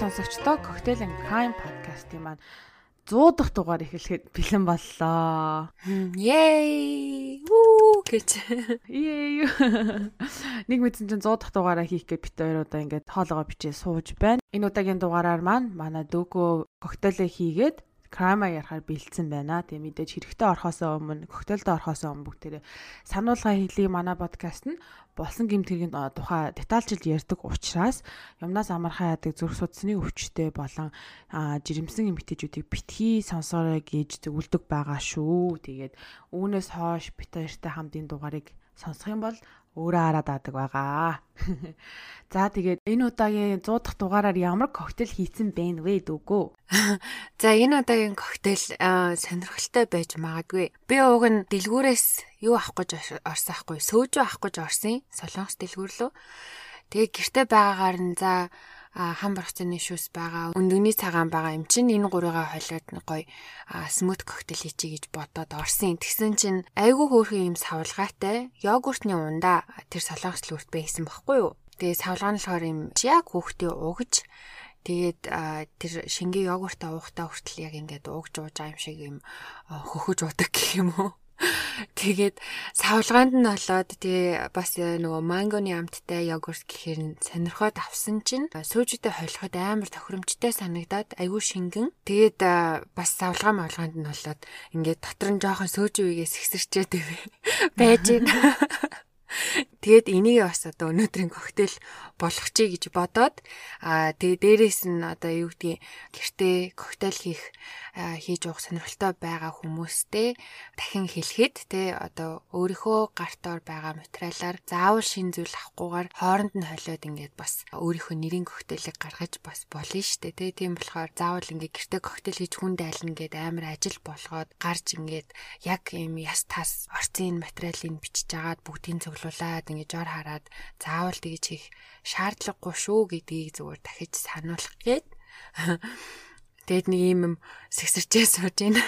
сонсогчдоо Cocktail and Crime podcast-ийн маань 100 дахь дугаар эхлэхэд бэлэн боллоо. Yay! Вүү гэж. Yay! Нэг мэдсэн чинь 100 дахь дугаараа хийх гэж бит хоёр удаа ингээд хоолоогоо бичээ сууж байна. Энэ удаагийн дугаараар маань манай дүүкөө коктейлээ хийгээд крама ярахаар бэлдсэн байна. Тэгээ мэдээж хэрэгтэй орхосоо өмнө, коктейлд орхосоо өмнө бүгдээрээ сануулга хийлээ манай подкаст нь болсон гэмтэргийн тухай детальжилт ярьдаг учраас юмнаас амархан яадаг зүрх судасны өвчтөй болон жирэмсэн эмгтээчүүдийг битгий сонсоорой гэж зөвлөдөг байгаа шүү. Тэгээд үүнээс хойш бит хоёртай хамтын дугаарыг сонсох юм бол өөрөө хараад аадаг байгаа. За тэгээд энэ удаагийн 100 дахь дугаараар ямар коктейл хийцэн бэ вэ дүүгөө? За энэ удаагийн коктейл сонирхолтой байж магадгүй. Би уг нь дэлгүүрээс юу авах гэж орсон ахгүй, сөөжөө авах гэж орсон. Солонгос дэлгүүр лөө. Тэгээ гэрте байгаагаар нь за хам бархцны шүүс байгаа, өндөгний цагаан байгаа юм чинь энэ гурыгаа холиод гоё смут коктейл хийчихье гэж бодоод орсон. Тэгсэн чинь айгүй хөөрхөн юм савлгаатай йогуртны ундаа тэр солонгос лүрт байсан байхгүй юу? Тэгээ савлгаа нь болохоор юм яг хүүхдээ угж Тэгээд тэр шингийн йогуртаа уухтаа хүртэл яг ингээд уугж ууж байгаа юм шиг юм хөхөж удаг гэх юм уу. Тэгээд савлгаанд нь болоод тэгээ бас нөгөө мангоны амттай йогурт гэхээр сонирхоод авсан чинь сүүжүүдэд холиход амар тохиромжтой санагдаад айгүй шингэн. Тэгээд бас савлгаа мавлгаанд нь болоод ингээд дотор нь жоохон сүүжүүгээс ихсэрчээд байж байна. Тэгээд энийг бас одоо өнөөдрийн коктейл болгочихъя гэж бодоод аа тэгээ дээрэс нь одоо юу гэдгийг гэртээ коктейл хийх хийж уух сонирхолтой байгаа хүмүүстэй дахин хэлэхэд те одоо өөрийнхөө гартоор байгаа материалаар заавал шин зүйл авахгүйгээр хооронд нь холиод ингээд бас өөрийнхөө нэрийн коктейлийг гаргаж бас болно штэ те тийм болохоор заавал ингээд гэртээ коктейл хийж хүнд айлна гэд амар ажил болгоод гарч ингээд яг юм яс тас орцын материалыг бичиж агаад бүгдийг цуглуулад ингээд жор хараад заавал тэгж хийх шаардлагагүй шүү гэдгийг зүгээр дахиж сануулах гээд Тэгэд нэг юм сэгсэрчээ сууж байна.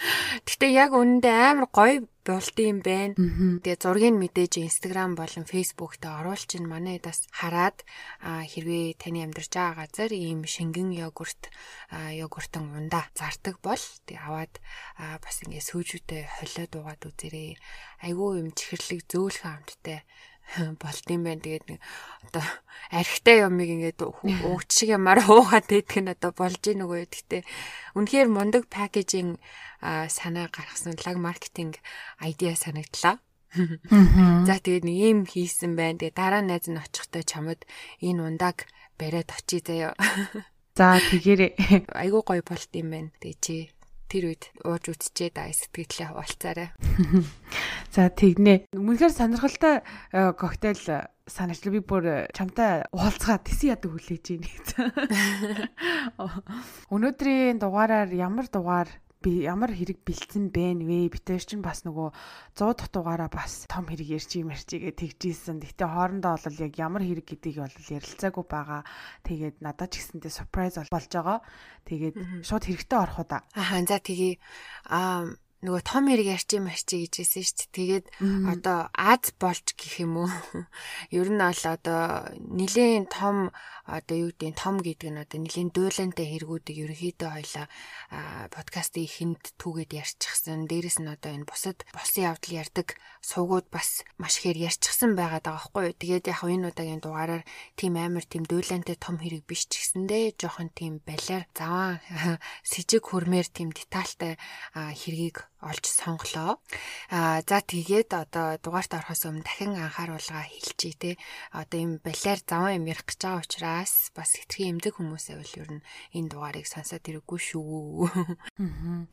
Гэтэ яг үнэндээ амар гоё булт юм байна. Тэгээ зургийг мэдээж Instagram болон Facebook дээр оруулчин манай дас хараад хэрвээ таны амьдарч байгаа газар ийм шингэн йогурт йогуртан ундаа зардаг бол тэг аваад бас ингэ сүүжүүтэй холиод угаад үзэрээ. Айгүй юм чихэрлэг зөөлхөн амттай болт юм байна. Тэгээд нэг одоо архитай юмыг ингээд уугч шиг ямаар уугаад идэх нь одоо болж ийн үгүй. Гэхдээ үнэхээр мундаг пакэжинг санаа гаргасан лаг маркетинг айдиа санагдлаа. За тэгээд нэг юм хийсэн байна. Тэгээд дараа найз нь очихдоо чамд энэ ундаг бариад очие заяа. За тэгээрээ айгуу гоё болт юм байна. Тэгээ чи тэр үед ууж үтчээ да сэтгэлээ хаваалцаарай. За тэгнэ. Үнэхээр сонирхолтой э, коктейл э, санаачлаа би бүр э, чамтай уулзгаа тэсэн ядаг хүлээж байна. Өнөөдрийн дугаараар ямар дугаар би ямар хэрэг бэлдсэн бэ вэ? Битэр чинь бас нөгөө 100 дутуугаараа бас том хэрэг ярьж юм ярьчихгээ тэгжсэн. Гэтэ хоорондоо бол яг ямар хэрэг гэдгийг бол ярилцаагүй байгаа. Тэгээд надад ч гэсэндээ surprise болж байгаа. Тэгээд шууд хэрэгтэй орох уу да. Аа за тэгээ аа нөгөө том хэрэг ярьчих юм ярьчих гэж хэлсэн шүү дээ. Тэгээд одоо аз болж гэх юм уу? Ер нь бол одоо нэгэн том одоо юу гэдэг том гэдэг нь одоо нэлийн дуулантай хэрэгүүдийг ерөөхдөө хоёлаа подкастын ихэнд түүгээд ярьчихсан. Дээрэс нь одоо энэ бусад болсон явдал ярддаг суугууд бас маш ихээр ярьчихсан байгаа байхгүй юу. Тэгээд яг энэ удаагийн дугаараар тийм амар тийм дуулантай том хэрэг биш ч гэсэндээ жоохон тийм балиар заван сэжиг хөрмээр тийм детальтай хэргийг олж сонглоо. Аа за тэгээд одоо дугаарт орохоос өмнө дахин анхааруулга хэлчихье те. Одоо юм балиар заван юм ярих гэж байгаа учраас бас хитрхи эмдэг хүмүүсээ бол ер нь энэ дугаарыг сонсоод ирэггүй шүү.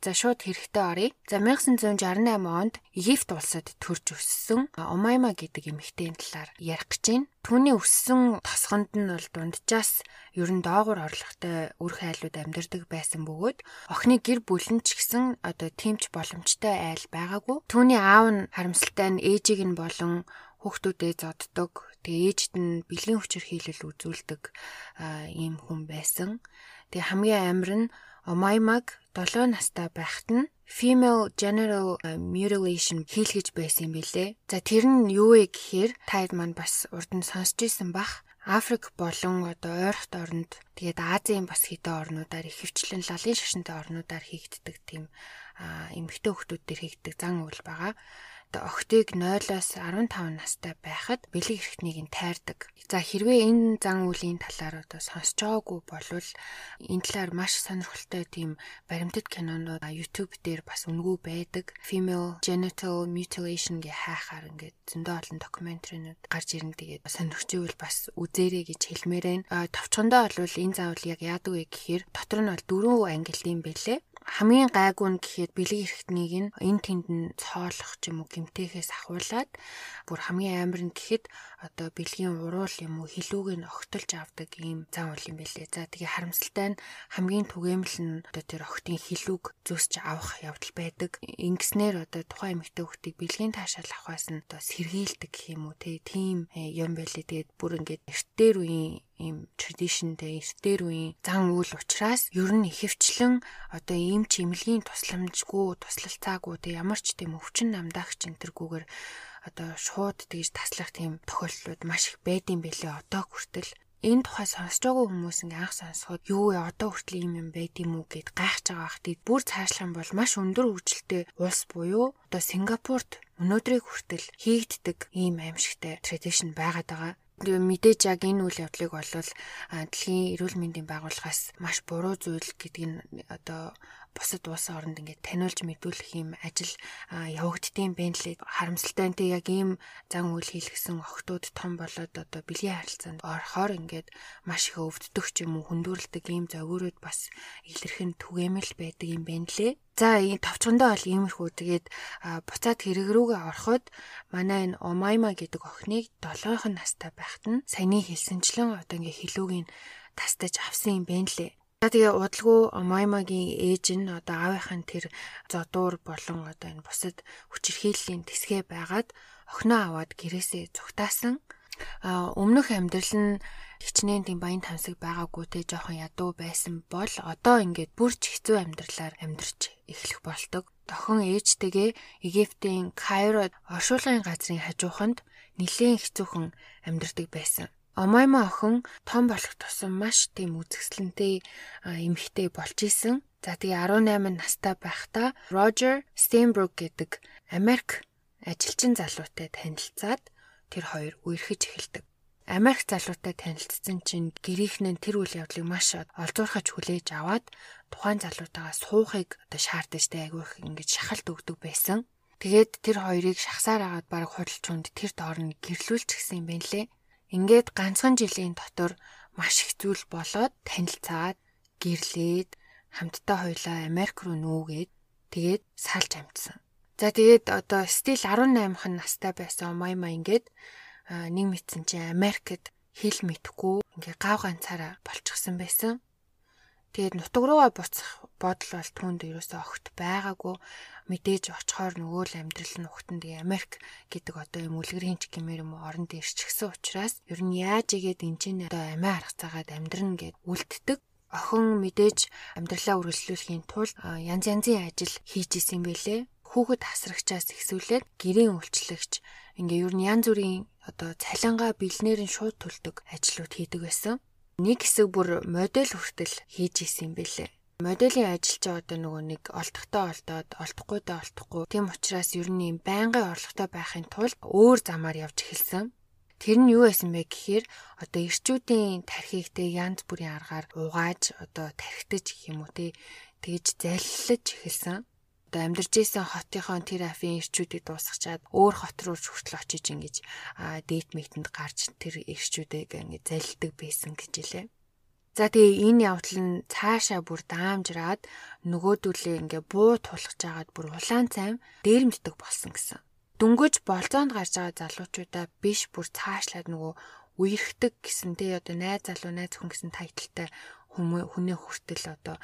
За шууд хэрэгтэй оръё. За 1968 онд Египт улсад төрж өссөн Омайма гэдэг эмэгтэйн талаар ярих гэж байна. Түүний өссөн тосгонд нь бол дунджаас ер нь доогуур орлоготой үр хайлууд амьдардаг байсан бөгөөд охины гэр бүл нь ч гэсэн одоо тэмч боломжтой айл байгаагүй. Түүний аав нь харамсалтай нь ээжийг нь болон хүүхдүүдээ зоддог. Тэгээ ээжд нь бэлгийн хүчээр хийлэл үзүүлдэг ийм хүн байсан. Тэгээ хамгийн амар нь Омаймаг 7 настай байхад нь female genital mutilation хийлгэж байсан юм билэ. За тэр нь юу вэ гэхээр таад маань бас урд нь сонсч ирсэн бах Африк болон одоо ойрхот оронд тэгээд Азийн бас хэдэн орнуудаар ихэвчлэн лалын шашинтай орнуудаар хийгддэг тийм эмэгтэй хүмүүс дээр хийгддэг зан үйл байгаа одоо охтыг 0-оос 15 настай байхад бэлэг эрхтнийг нь тайрдаг. За хэрвээ энэ зан үлийн талаар одоо сонсож байгаагүй болвол энэ талаар маш сонирхолтой тийм баримтат кинонууд YouTube дээр бас үнгүй байдаг. Female genital mutilation гэ хайхаар ингээд зөндөө олон докюментаринууд гарч ирэн тэгээд сонирхчихвэл бас үзээрэй гэж хэлмээр байна. Товчхондоо бол энэ заавал яг яадаг вэ гэхээр дотор нь бол дөрвөн ангилын бэлээ хамгийн гайгүй нь гэхэд бэлэг эрхтнийг нь энэ тэнд нь цоолох ч юм уу гимтээхээс ахуулаад бүр хамгийн амар нь гэхэд одоо бэлгийн уруул юм уу хилүүг нь огтолж авдаг ийм зам үйл юм бэлээ. За тэгээ харамсалтай нь хамгийн түгээмэл нь одоо тэр охтын хилүүг зөсч авах явдал байдаг. Ингэснээр одоо тухайн эмэгтэй хүүхдийг бэлгийн таашаал авахаас нь одоо сэргийлдэг гэх юм уу тийм э, юм бэлээ. Тэгээд бүр ингээд эртээр үеийн ийм traditionтэй эртээр үеийн зан үйл учраас ер нь ихэвчлэн одоо ийм ч имлэгийн тусламжгүй туслалцаагүй тэг ямар ч тийм өвчин намдаагч энтергүүгээр одоо шууд тэгж таслах тийм тохиолдлууд маш их байдсан бэлээ одоо хүртэл энэ тухай сонсож байгаа хүмүүс ингээ анх сонсоход юу вэ? Одоо хүртэл юм юм байд юм уу гэд гайхаж байгаа тийм бүр цаашлах юм бол маш өндөр хөгжилтэй улс буюу одоо Сингапурт өнөөдрийг хүртэл хийгддэг ийм аимшигтай традишн байгаад байгаа мэдээж яг энэ үйл явдлыг бол дэлхийн эрүүл мэндийн байгууллагаас маш буруу зүйл гэдгийг нь одоо бусад улсын оронд ингээд таниулж мэдүүлэх юм ажил явагддсан байна лээ. Харамсалтай нь яг ийм зан үйл хийлгсэн охтууд том болоод одоо бэлгийн харилцаанд орохоор ингээд маш их өвддөг ч юм уу хүндүрлдэг ийм зөгөөрөд бас илэрхэн түгээмэл байдаг юм байна лээ. За энэ товчгондоо бол иймэрхүү тэгээд буцаад хэрэг рүүгээ ороход манай энэ Омайма гэдэг охиныг 7х настай байхад нь саяны хэлсэнчлэн одоо ингээ хилүүгийн тастаж авсан юм байна лээ. За тэгээ удалгүй Маймагийн ээж нь одоо аавынхын тэр зодуур болон одоо энэ бусад хүчирхийллийн тэсгээ байгаад охиноо аваад гэрээсээ зүгтаасан. А өмнөх амьдрал нь хичнээн тийм баян тамсаг байгаагүй те жоохон ядуу байсан бол одоо ингээд бүр ч хэцүү амьдралаар амьдарч эхлэх болдог. Тохин ээжтэйгээ Египтийн Кайрод оршуулгын газрын хажууханд нэлээд хэцүүхэн амьдардаг байсан. Омайма охин том болох тусам маш тийм үзэсгэлэнтэй эмэгтэй болж исэн. За тэгээ 18 настай байхдаа Roger Steinbrück гэдэг Америк ажилчин залуутай танилцаад тэр хоёр үерхэж эхэлдэг. Америк залуутай танилцсан чинь гэрийнхэн нь тэр үйл явдлыг маш олзуурхаж хүлээж аваад тухайн залуутайгаа суухыг одоо шаардаж тэ айгүй их ингэж шахалт өгдөг байсан. Тэгээд тэр хоёрыг шахсаар агаад баг худалчуунд тэр доор нь гэрлүүлчих гисэн юм байна лээ. Ингээд ганцхан жилийн дотор маш их зүйл болоод танилцаад гэрлээд хамтдаа хоёлаа Америк руу нүүгээд тэгээд салж амжсан. За тэгээд одоо стил 18хан настай байсан Майма ингээд нэг мэдсэн чинь Америкт хэл мэдэхгүй ингээ гав ганцаараа болчихсон байсан. Тэгээд нутаг руугаа буцах бодол бол түүнд ерөөсөө огт байгаагүй мэдээж очихоор нөгөө л амьдрал нь ухтан тэгээ Америк гэдэг одоо юм үлгэрийн ч гэмээр юм оронд ирчихсэн учраас ер нь яаж игээд эн чинь одоо амиа харгацаагаад амьдрна гэд үлддэг охин мэдээж амьдралаа үргэлжлүүлэхийн тулд янз янзын ажил хийж исэн бэлээ. Хүүхэд хасрагчаас ихсүүлээд гэрийн үйлчлэгч ингээ ер нь янз бүрийн одоо цалингаа бэлнээр нь шууд төлдөг ажлууд хийдэг байсан. Нэг хэсэг бүр модель хүртэл хийж исэн юм бэлээ. Моделийн ажил чи одоо нөгөө нэг олдохтой олдоод олдохгүйдээ олдохгүй. Тийм учраас ер нь юм байнгын орлоготой байхын тулд өөр замаар явж эхэлсэн. Тэр нь юу байсан бэ гэхээр одоо ирчүүдийн тархийг те янз бүрийн аргаар угааж одоо тархитаж гэх юм уу те тэгж заллаж эхэлсэн. Одоо амьдарч исэн хотынхон тэр афийн ирчүүдийг дуусгачаад өөр хот руу хүртэл очиж ингэж дээт мэйтэнд гарч тэр ирчүүдийг ингэ залилдаг байсан гэж хэлээ. За тэгээ энэ явдал нь цаашаа бүр даамжраад нөгөөдөлөө ингээ буу тулгаж агаад бүр улаан цайм дээрэмддэг болсон гэсэн. Дөнгөж болцоонд гарч байгаа залуучуудаа биш бүр цаашлаад нөгөө үерхдэг гэсэн тий одоо найз залуу найз хүн гэсэн тайлтай хүнээ хүртэл одоо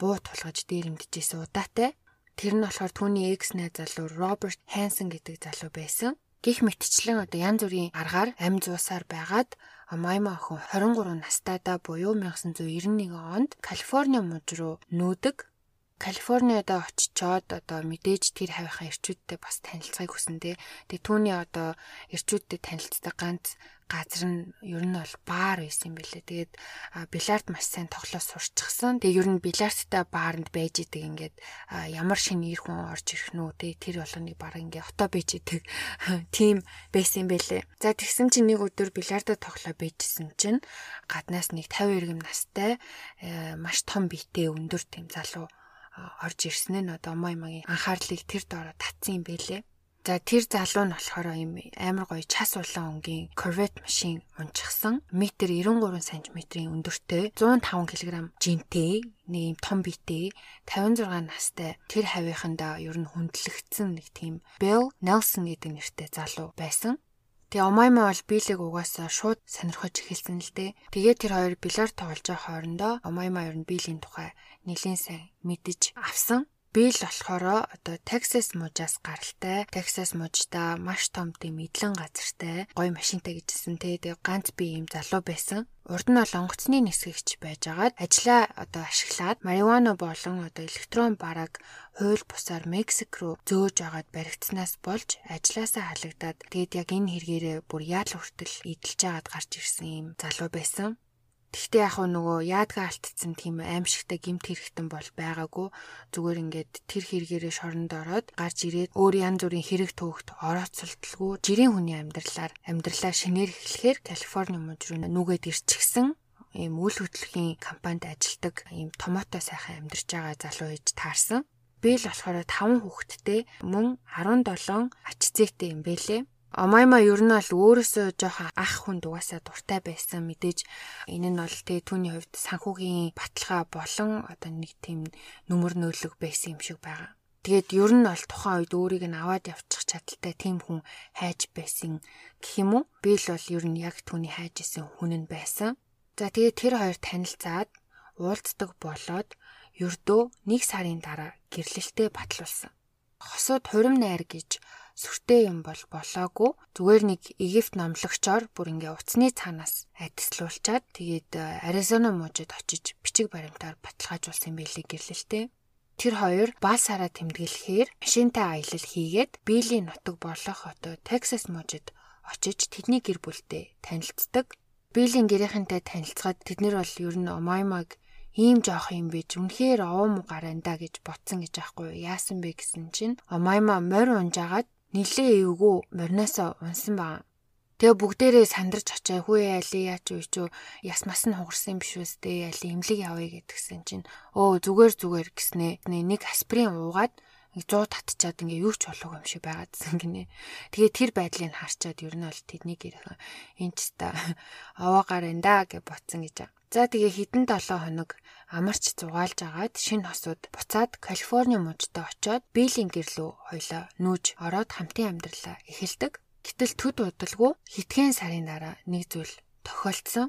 буу тулгаж дээрэмдэжсэн удаатай. Тэр нь болохоор түүний экс найз залуу Роберт Хэнсон гэдэг залуу байсан. Гэх мэтчлэн одоо янз бүрийн аргаар ам зуусаар байгаад Майма охин 23 настайдаа буюу 1991 онд Калифорни муж руу нүүдэг. Калифорниада очичоод одоо мэдээж тэр хавийнхаа эрчүүдтэй бас танилцахыг хүсэндээ. Тэгээ түүний одоо эрчүүдтэй танилцдаг ганц газар нь ер нь бол баар байсан юм билээ. Тэгээд бильярд маш сайн тоглож сурчсан. Тэгээд ер нь бильярдтай баарнд байж идэг ингээд ямар шинэ ир хүн орж ирэх нүү тэгээд тэр болгоныг баг ингээд отоо байж идэг тим байсан юм билээ. За тэгсэн чинь нэг өдөр бильярдаа тоглоо байжсэн чинь гаднаас нэг 50 иргэм настай э, маш том биетэй өндөр тэм залуу орж ирсэн нь одоо мой магийн анхаарлыг тэр доороо татсан юм бэлээ. За тэр залуу нь болохоор юм амар гоё час улаан өнгийн Corvette машин унчихсан. Метр 93 см-ийн өндөртэй 105 кг жинтэй нэг юм том биетэй 56 настай тэр хавийнхандаа ер нь хүндлэгдсэн нэг тийм Bill Nelson гэдэг нэртэй залуу байсан. Тэгээ Омайма бол биелэг угаасаа шууд сонирхож эхэлсэн л дээ. Тэгээ тэр хоёр бильярд тоглож хоорондоо Омайма ер нь биелийн тухай нэлээд сайн мэдэж авсан. Би л болохоор одоо Texas мужаас гаралтай. Texas мужта маш том тийм эдлэн газартай гоё машинтай гэжсэн те. Тэгээ ганц би ийм залуу байсан. Урд нь бол онгоцны нисгэгч байжгаад ажлаа одоо ашиглаад марихуана болон одоо электрон бараг хууль бусаар Мексик руу зөөж агаад баригдсанаас болж ажилласаа халагдаад тэгээд яг энэ хэрэгээрээ бүр яатал хүртэл эдэлж агаад гарч ирсэн юм залуу байсан. Тэгтээ яг нөгөө яадгаа алдсан тийм аимшигтай гимт хэрэгтэн бол байгаагүй. Зүгээр ингээд тэр хэрэгээрээ шоронд ороод гарч ирээд өөр янз бүрийн хэрэг төвөгт орооцолтолгүй жирийн хүний амьдралаар амьдралаа шинээр эхлэхээр Калифорни мужид руу нүгээд ирчихсэн ийм үйл хөдлөлийн компанид ажилладаг ийм томото сайхан амьдарч байгаа залуу ээж таарсан. Би л болохоор 5 хүүхэдтэй мөн 17 ач зээтэй юм бэлээ. Омайма ер нь бол өөрөөсөө жоохон ах хүн дугаасаа дуртай байсан мэдээж энэ нь бол тэгээ түүний хувьд санхүүгийн баталгаа болон одоо нэг тийм нүмер нөөлөг байсан юм шиг байгаа. Тэгээд ер нь бол тухайн үед өөрийг нь аваад явчих чадaltaй тийм хүн хайж байсан гэх юм уу? Би л бол ер нь яг түүний хайж исэн хүн нь байсан. За тэгээд тэр хоёр танилцаад уулздаг болоод ердөө нэг сарын дараа гэрлэлтэд батлуулсан. Хосууд хурим найр гэж сүртэй юм бол болоогүй. Зүгээр нэг Египт номлогчоор бүр ингээ утасны цаанаас адислуулчаад тэгээд Аризона мужид очиж бичиг баримтаар баталгаажуулсан байлээ гэрлэлтэй. Тэр хоёр бал сараа тэмдэглэхээр машинтай аялал хийгээд Билийн нутаг болох одоо Texas мужид очиж тэдний гэр бүлтэй танилцдаг. Билийн гэрийнхэнтэй танилцгаад тэд нар бол ер нь Омаймаг ийм жоох юм бич үнэхээр овоо му гаранда гэж ботсон гэж аахгүй яасан бэ гэсэн чинь Омайма морь унжаагаад нилээ эвгүй мориноосоо унсан баг. Тэгээ бүгдээрээ сандарч очиа хүү яали яач уу ч яс мас нь хугарсан биш үстэй яали имлэг явъя гэдгсэн чинь өө зүгээр зүгээр гэснээ нэг аспирин уугаад 100 татчаад ингээ юу ч болоогүй юм шиг байгаадсэн гинэ. Тэгээ тэр байдлыг харчаад ер нь бол тэдний гэрхэн энэ ч та овоогаар энэ гэж ботсон гэж. За тэгээ хідэн 7 хоног амарч зугаалж агаад шинэ хосууд буцаад Калифорни мужид очоод Билийн гэрлүү хоёлоо нүүж ороод хамтын амьдралаа эхэлдэг. Гэтэл төд удалгүй хитгэн сарын дараа нэг зүйл тохиолдсон.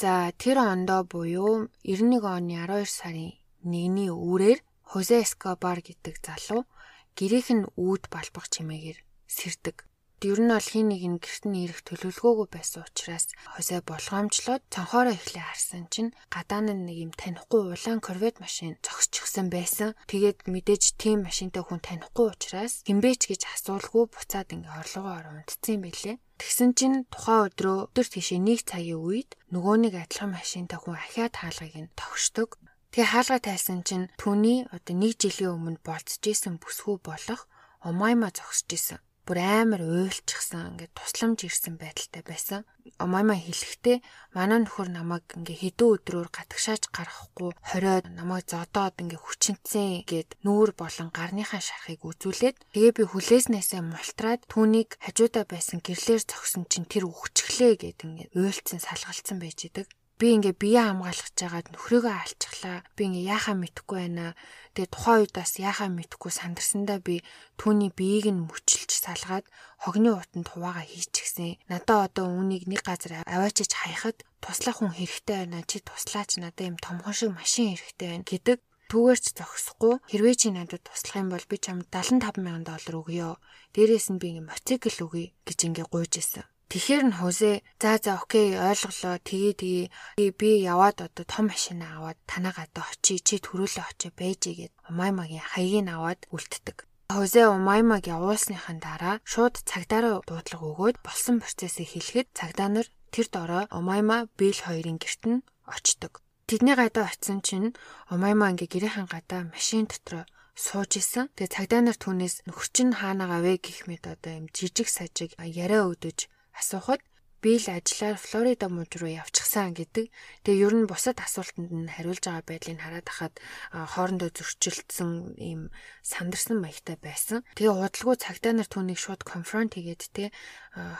За тэр ондоо буюу 91 оны 12 сарын 1-ний үүрээр Хозе Эскобар гэдэг залуу гэрийнх нь үүд балбах чимээгээр сэрдэг. Ер нь бол хин нэг нь гэрт нь ирэх төлөвлөгөөгүй байсан учраас Хозе болгоомжлоод цонхоороо эхлээ харсан чинь гадаа нь нэг юм танихгүй улаан корвет машин зогсчихсан байсан. Тэгээд мэдээж тийм машинтай хүн танихгүй учраас хинбэч гэж асуулгүй буцаад ингээ орлогоо ороо унтцсан байлээ. Тэгсэн чинь тухайн өдрөө өдөр тийшээ нэг цагийн үед нөгөө нэг адилхан машинтай хүн ахиад хаалгыг нь тогшдог. Тэгээ хаалга тайлсан чинь түүний одоо нэг жилийн өмнө болцож исэн бүсгүй болох Омайма зогсож исэн. Бүр амар уйлчихсан ингээд тусламж ирсэн байдалтай байсан. Омайма хэлэхдээ манай нөхөр намайг ингээ хэдэн өдрөөр гатгшааж гарахгүй хориод намайг зодоод ингээ хүчинцэн гэд нүүр болон гарныхаа шарахыг үзүүлээд тэгээ би хүлээснээсээ мултраад түүнийг хажуудаа байсан гэрлэр зогсон чинь тэр үхчихлээ гэд ингээ уйлцсан салгалцсан байж идэг би ингээ бие хамгаалах жагаад нөхрийгөө алчглаа. Би ингээ яахаа мэдэхгүй байна. Тэгээ тухайн үед бас яахаа мэдэхгүй сандарсандаа би түүний биеийг нь мөчилж салгаад хогны утанд хуваагаа хийчихсэн. Надаа одоо үүнийг нэг газар аваачиж хаяхад туслах хүн хэрэгтэй байна. Чи туслаач надад юм томхон шиг машин хэрэгтэй байна гэдэг түүгээрч зогсохгүй хэрвээ чи надад туслах юм бол би чамд 75 сая доллар өгье. Дээрээс нь би ингээ мотоцикл өгье гэж ингээ гуйж исэн. Тэгэхээр нь хузээ за за окей ойлголоо тгий тгий би яваад одоо том машинаа аваад танаа гадаа очие чи төрүүлээ очие байжээ гэд Умаймагийн хаягийг аваад үлддэг. Хозе Умаймаг явуулсныхан дараа шууд цагдаараа дуудлага өгөөд болсон процессыг хэлэхэд цагдаа нар тэр дорой Умайма Бил хоёрын герт нь очдог. Тэдний гадаа очисон чинь Умайма ингээ гэрээхэн гадаа машин дотор сууж исэн. Тэгээ цагдаа нар түүнээс нөхөр чинь хаанаа авэ гэх мэт одоо юм жижиг сажиг яриа өгдөж асуухад би л ажиллаар Флорида мужид руу явчихсан гэдэг. Тэгээ ер нь бусад асуултанд нь хариулж байгаа байдлыг хараад хахад хоорондоо зөрчилдсөн ийм сандарсан маягтай байсан. Тэгээ удалгүй цагдаа нар түүнийг шууд конфронт хийгээд те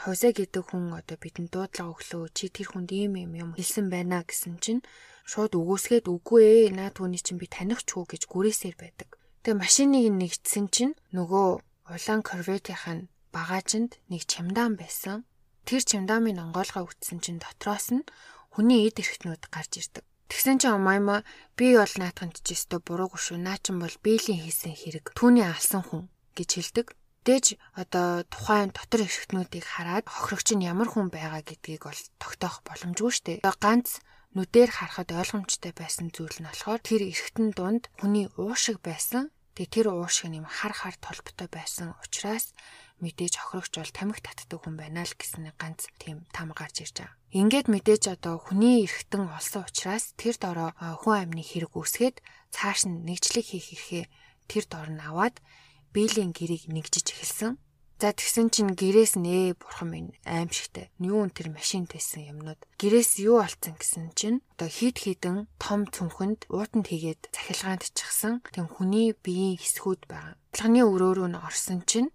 Хозе гэдэг хүн одоо бидэнд дуудлага өглөө чи тэр хүнд ийм юм юм хэлсэн байна гэсэн чинь шууд өгөөсгээд үгүй ээ наа түүний чинь би таних ч үү гэж гүрээсээр байдаг. Тэгээ машиныг нэгтсэн чинь нөгөө улаан корветийн багаажинд нэг чемодан байсан. Тэр чемоданын онгойлгоо үтсэн чинь дотроос нь хүний эд эрхтнүүд гарч ирдэг. Тэгсэн чинь Омайма би бол наатахын чижээстэй буруугүй шүү. Наа чин бол биелийн хийсэн хэрэг. Түүний алсан хүн гэж хэлдэг. Дэж одоо тухайн дотор эрхтнүүдийг хараад хохирогч нь ямар хүн байгаа гэдгийг бол тогтоох боломжгүй шүү дээ. Ганц нүдээр харахад ойлгомжтой байсан зүйл нь болохоор тэр эргэтэн дунд хүний уушиг байсан. Тэгээ тэр уушиг нь юм хар хар толботой байсан учраас мэдээж хохирогч бол тамхи татдаг хүн байна л гэсэн ганц тийм там гарч ирж байгаа. Ингээд мэдээж одоо хүний эргэтэн олсон учраас тэр дороо хүн амны хэрэг үүсгээд цааш нь нэгжлэг хийх эрхээ тэр дор нь аваад биелийн гэрийг нэгжиж эхэлсэн. За тэгсэн чинь гэрээс нээ бурхан минь аимшигтай. Юу н тэр машин байсан юмнууд. Гэрээс юу алдсан гэсэн чинь одоо хид хідэн том цүнхэнд уутанд хийгээд цахилгаанд чихсан. Тэгэн хүний биеийн хэсгүүд байгаа. Алганы өрөөрөө нь орсон чинь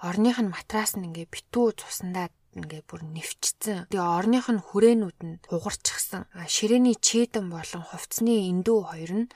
орных нь матрас нь ингээ битүү цусандаа ингээ бүр нэвчсэн. Тэгээ орных нь хүрээнүүд нь хугарчихсан. Ширээний чийдэн болон хувцсны эндүү хоёр нь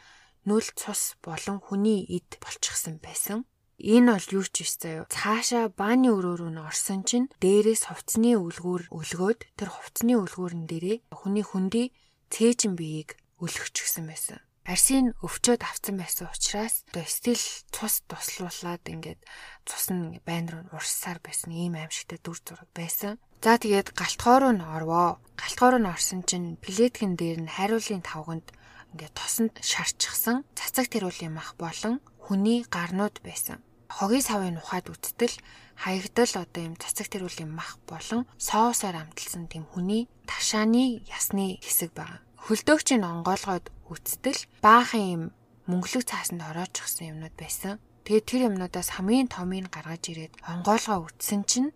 нүл цус болон хүний эд болчихсон байсан. Энэ бол юу ч биш заяо. Цаашаа бааны өрөөрөө н орсон чинь дээрээс хувцсны үлгүүр өлгөөд тэр хувцсны үлгүүрэн дээрээ хүний хүндий цээжин биеийг өлгөчихсөн байсан. Арсын өвчөөд авсан байсан учраас одоо стил цус туслуулаад ингээд цус нь байн руу урссаар байсан ийм аимшигтай дүр зураг байсан. За тэгээд галтхоор нь орвоо. Галтхоор нь орсон чинь плеткэн дээр нь хариулын тавганд ингээд тосонд шарчихсан цацаг тэрүүлийн мах болон хүний гарнууд байсан. Хогийн савын ухаад үттэл хаягдал одоо юм цацаг тэрүүлийн мах болон соосоор амталсан тийм хүний ташааны ясны хэсэг байгаа. Хөлдөөгчийн онгоолгоод үттэл баахан юм мөнгөлөг цаасанд ороочихсан юмнууд байсан. Тэгээд тэр юмнуудаас хамгийн томыг гаргаж ирээд онгоолгоо үтсэн чинь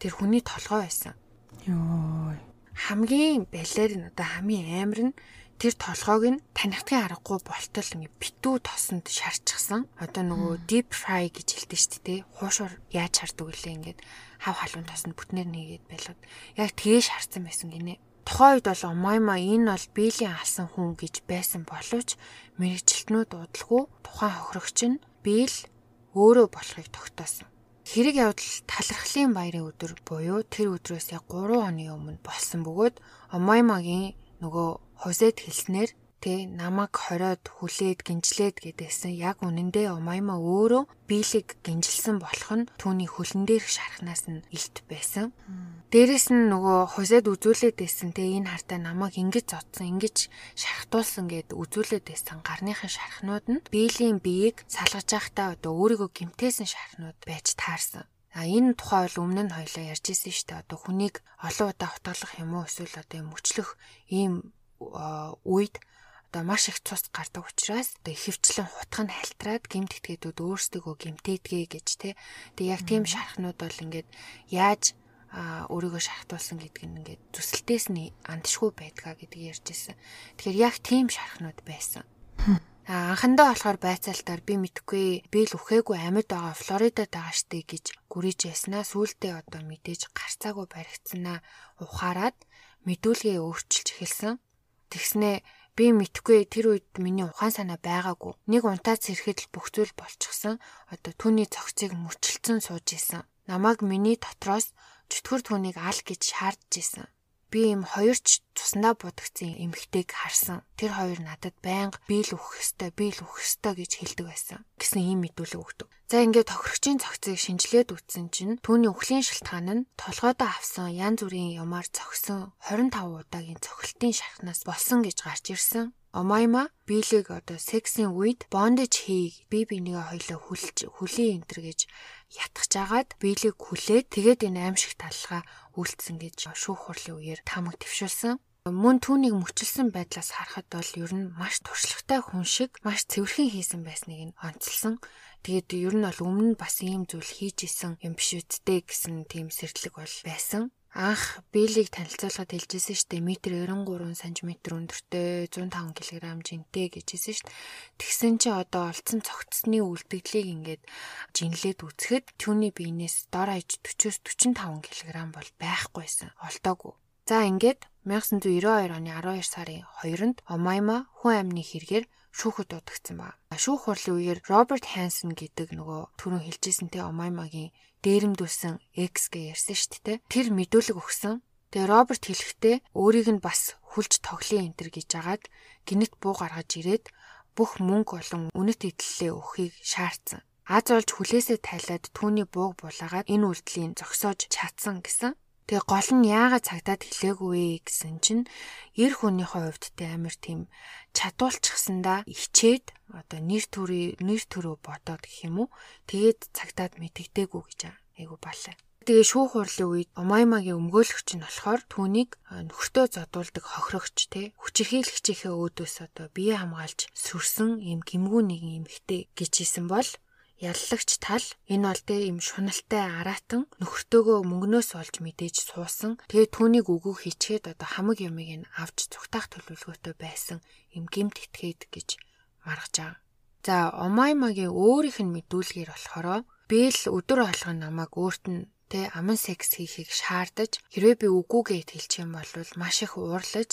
тэр хүний толгой байсан. Йоо. Хамгийн балер нь одоо хамгийн амар нь тэр толгойг нь танигдахын аргагүй болтол ингээ битүү тосонд шарчихсан. Одоо нөгөө deep fry гэж хэлдэг шүү дээ. Хуушуур яаж шаарддаг үлээ ингээд хав халуун тосонд бүтнээр нэгээд байлгаад яг тэгээ шаарсан байсан гинэ. Тухайн үед бол Омайма энэ бол биелийн алсан хүн гэж байсан боловч мэрэгчлэтнүүд удалгүй тухайн хохирогч нь биел өөрөө болохыг тогтоосон. Хэрэг явдал талархлын баярын өдөр буюу тэр өдрөөс яг 3 оны өмнө болсон бөгөөд Омаймагийн нөгөө хосэд хэлснээр тэ намайг хориод хүлээд гинжлээд гэдээсэн яг үнэндээ Омайма өөрөө биелэг гинжилсэн болох нь түүний хөлн дээрх шархнаас нь илт байсан. Дээрэс нь нөгөө хосэд үзүүлээд байсан тэ энэ хартаа намайг ингэж зодсон ингэж шархтуулсан гэд үзүүлээд байсан гарныхын шархнууд нь биелийн биеийг салгаж байхдаа одоо өөрийгөө гимтээсэн шархнууд байж таарсан. А энэ тухай бол өмнө нь хоёлаа ярьж ирсэн шүү дээ. Одоо хүнийг олон удаа утгалах юм уу эсвэл одоо юм өчлөх ийм үед одоо маш их цус гардаг учраас одоо ихэвчлэн хутга нь халтраад гимт этгээдүүд өөрсдөө гимтээдгээ гэж те. Тэгээ яг тийм шархнууд бол ингээд яаж өөрийгөө шахтуулсан гэдэг нь ингээд зүсэлтээс нь андшгүй байдгаа гэдгийг ярьж ирсэн. Тэгэхээр яг тийм шархнууд байсан. А анхандаа болохоор байцаалтаар би мэдхгүй би л үхээгүй амьд байгаа Флоридад байгаа штэ гэж гүрийж яснаа сүултээ одоо мэдээж гарцаагүй баригдсанаа ухаарад мэдүүлгээ өөрчилж эхэлсэн. Тэгснээ би мэдхгүй тэр үед миний ухаан санаа байгаагүй. Нэг унтаад сэрэхэд л бүх зүйл болчихсон. Одоо түүний цогцыг мөчлцөн сууж исэн. Намайг миний дотроос чөтгөр түүнийг ал гэж шаардж исэн би ийм хоёрч цуснаа будагцсан эмхтэйг харсан. Тэр хоёр надад байнга биел өгөх ёстой, биел өгөх ёстой гэж хэлдэг байсан. гэсэн ийм мэдүүлэг өгдөг. За ингээд тохирогчийн цогцыг шинжилээд үтсэн чинь түүний үхлийн шалтгаан нь толгойдоо авсан янз бүрийн юмар цогсон 25 удаагийн цохилтын шархнаас болсон гэж гарч ирсэн. Омайма биелийг одоо сексийн үед бондж хий би бинийгээ хоёлоо хүлж хүлийн энтер гэж ятгах жагаад биелийг хүлээд тэгээд энэ аимшиг таллага үйлдсэн гэж шүүх хурлын үеэр тамаг твшүүлсэн. Мөн түүнийг мөчилсөн байдлаас харахад бол ер нь маш туршлагатай хүн шиг маш цэвэрхэн хийсэн байсныг нь онцлсон. Тэгээд ер нь бол өмнө нь бас ийм зүйл хийж исэн юм биш үсттэй гэсэн тийм сэрдлэг бол байсан анх биелийг танилцуулахад хэлжсэн шүү дээ метр 93 см өндөртэй 105 кг жинтэй гэжсэн шүү дээ. Тэгсэн чи одоо олцсон цогцсны үлдэгдлийг ингээд жинлээд үзэхэд түүний биенээс дор хаяж 40-с 45 кг бол байхгүйсэн. Олдоогүй. За ингээд 1992 оны 12 сарын 2-нд Омайма хүн амны хэрэгээр шүүхэд дуудагдсан ба. Шүүх хурлын үеэр Роберт Хансон гэдэг нөгөө түрүүн хэлжсэнтэй Омаймагийн дээрэмдүүлсэн X гэж ярьсан шүү дээ. Тэр мэдүүлэг өгсөн. Тэгээ Роберт хэлэхдээ өөрийг нь бас хүлж тоглоё энэ төр гэж агаад гинэт буу гаргаж ирээд бүх мөнгө болон үнэт эдлэлээ өгөхийг шаардсан. Аз олж хүлээсээ тайлаад түүний бууг булаагаад энэ үйлдэлийн зогсоож чадсан гэсэн. Тэгээ гол нь яагаад цагтаад хэлээгүй гэсэн чинь эр хүнийхээ хувьд тэ амир тийм чадуулчихсандаа ичээд одоо нэр төрөө нэр төрөө бодоод гэх юм уу тэгээд цагтаад мэдэгдээгүй гэж айгу балаа. Тэгээ шүүх хурлын үед Омаймагийн өмгөөлөгч нь болохоор түүнийг нөхөртөө зодуулдаг хохирогч те хүчирхийлэгчийнхээ өөдөөс одоо бие хамгаалж сүрсэн ийм гимгүү нэгэн эмэгтэй гэж хэлсэн бол яллагч тал энэ бол тэ им шуналтай араатан нөхөртөөгөө мөнгнөөс олж мэдээж суусан. Тэгээ түүнийг үгүй хичээд одоо хамаг юмыг нь авч зүгтаах төлөвлөгөөтэй байсан им гимт итгээд гэж маргаж байгаа. За Омаймагийн өөрийнх нь мэдүүлгээр болохоро Бэл өдөр алган намайг өөрт нь тэ аман секс хийхийг шаардаж хэрвээ би үгүйгээ хэлчих юм бол маш их уурлаж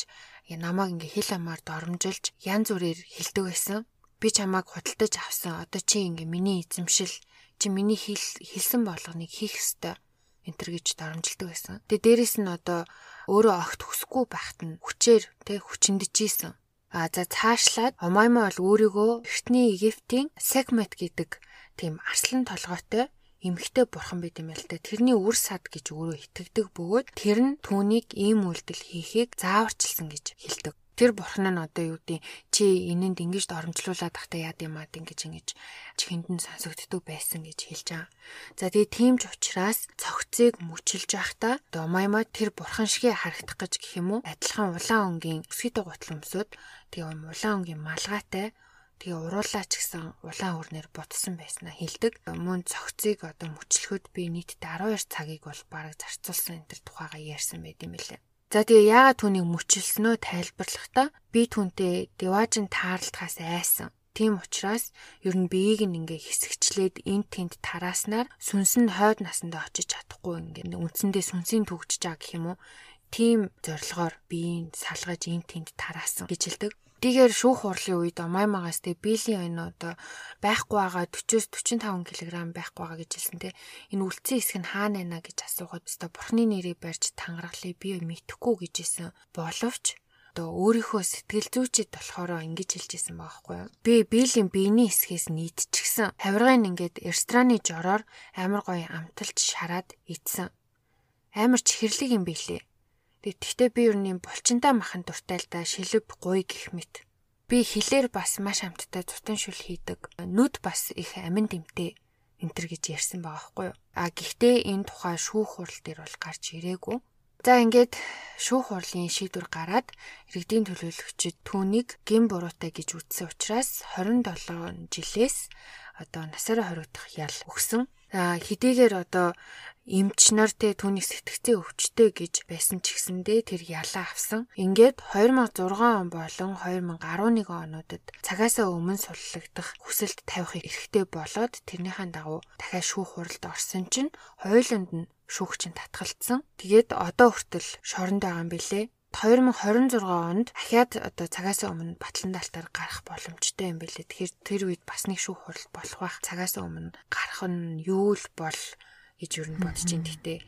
намайг ингээ хэл амаар доромжилж янз бүрээр хэлдэг байсан би чамайг худалдаж авсан. Одоо чи ингээ миний эзэмшил чи миний хэл хэлсэн болгоныг хийх ёстой энэ төр гэж дарамжилдаг байсан. Тэгээ дээрэс нь одоо өөрөө огт хүсэхгүй байхад нь хүчээр тэг хүчиндэж ийсэн. А за цаашлаад Омайма бол өөрийгөө эртний Египтийн Секмет гэдэг тийм арслан толгойтой эмхтэй бурхан байт юм л да. Тэрний үр сад гэж өөрөө итгэдэг бөгөөд тэр нь түүнийг ийм үйлдэл хийхийг зааварчилсан гэж хэлдэг тэр бурхан нь одоо юу гэдэг чи энэнд ингэж доромжлуулаад тахта яад юм ад ингэж ингэж чихэнд нь сонсогддог байсан гэж хэлж байгаа. За тэгээ тийм ч учраас цогцыг мүчилж байхдаа домаймаа тэр бурхан шигээ харагдах гэж гэх юм уу адилхан улаан өнгийн өсгийтэй гутал өмсөд тэгээ улаан өнгийн малгайтай тэгээ уруулаач гэсэн улаан өрнөр ботсон байснаа хэлдэг. Мөн цогцыг одоо мүчлэхэд би нийтдээ 12 цагийг бол бараг зарцуулсан энэ төр тухайга ярьсан байт юм лээ. За тэгээ яагаад түүнийг мөчилснөө тайлбарлахдаа би түүнтэй деважин таарлахаас айсан. Тийм учраас ер нь биеийг ингээ хэсэгчлээд эн тент тарааснаар сүнс нь хойд насандаа очиж чадахгүй ингээ үндсэндээ сүнсийн төгжиж байгаа гэх юм уу. Тийм зорилгоор биеийг салгаж эн тент тараасан гэж хэлдэг. Эдгээр шүүх хурлын үед Омаймагаас тэ биелийн энэ одоо байхгүй байгаа 40-с 45 кг байхгүй байгаа гэж хэлсэн тэ. Энэ үлдсэн хэсэг нь хаана байна гэж асуухад өстой бурхны нэрийг барьж тангарахлыг би мэдэхгүй гэж хэлсэн. Боловч одоо өөрийнхөө сэтгэл зүйчэд болохоор ингэж хэлжсэн байгаа байхгүй юу. Би биелийн биений хэсгээс нийтчихсэн. Хавиргын ингээд рестораны жороор амар гоё амталж шараад идсэн. Амар чихэрлэг юм билээ. Тэгэхдээ би ер нь булчинтай махан дуртай л да шилэв гуй гих мэт. Би хилээр бас маш амттай зутан шүл хийдэг. Нүд бас их амин дэмтэй энтер гэж ярьсан байгаа байхгүй юу. А гэхдээ энэ тухай шүүх хурал дээр бол гарч ирээгүй. За ингээд шүүх хурлын шийдвэр гараад иргэдийн төлөөлөгчид түүнийг гин буруутай гэж үзсэн учраас 27 жилээс одоо насаараа хориодох ял өгсөн. А хэдийгээр одоо эмч нар те түүний сэтгцийн өвчтэй гэж байсан ч гэсэндээ тэр ялаа авсан. Ингээд 2006 он болон 2011 онуудад цагаасаа өмнө суллагдах хүсэлт тавих эрхтэй болоод тэрнийхэн дагуу дахиад шүүх хуралд орсон чинь хойлонд нь шүүгч нь татгалцсан. Тэгээд одоо хүртэл шоронд байгаа юм билэ. 2026 онд дахиад одоо цагаасаа өмнө батлан даалтаар гарах боломжтой юм билээ. Тэгэхээр тэр үед бас нэг шүүх хурал болох байх. Цагаасаа өмнө гарах нь юу л бол гэж юу н бодож ин тэгтээ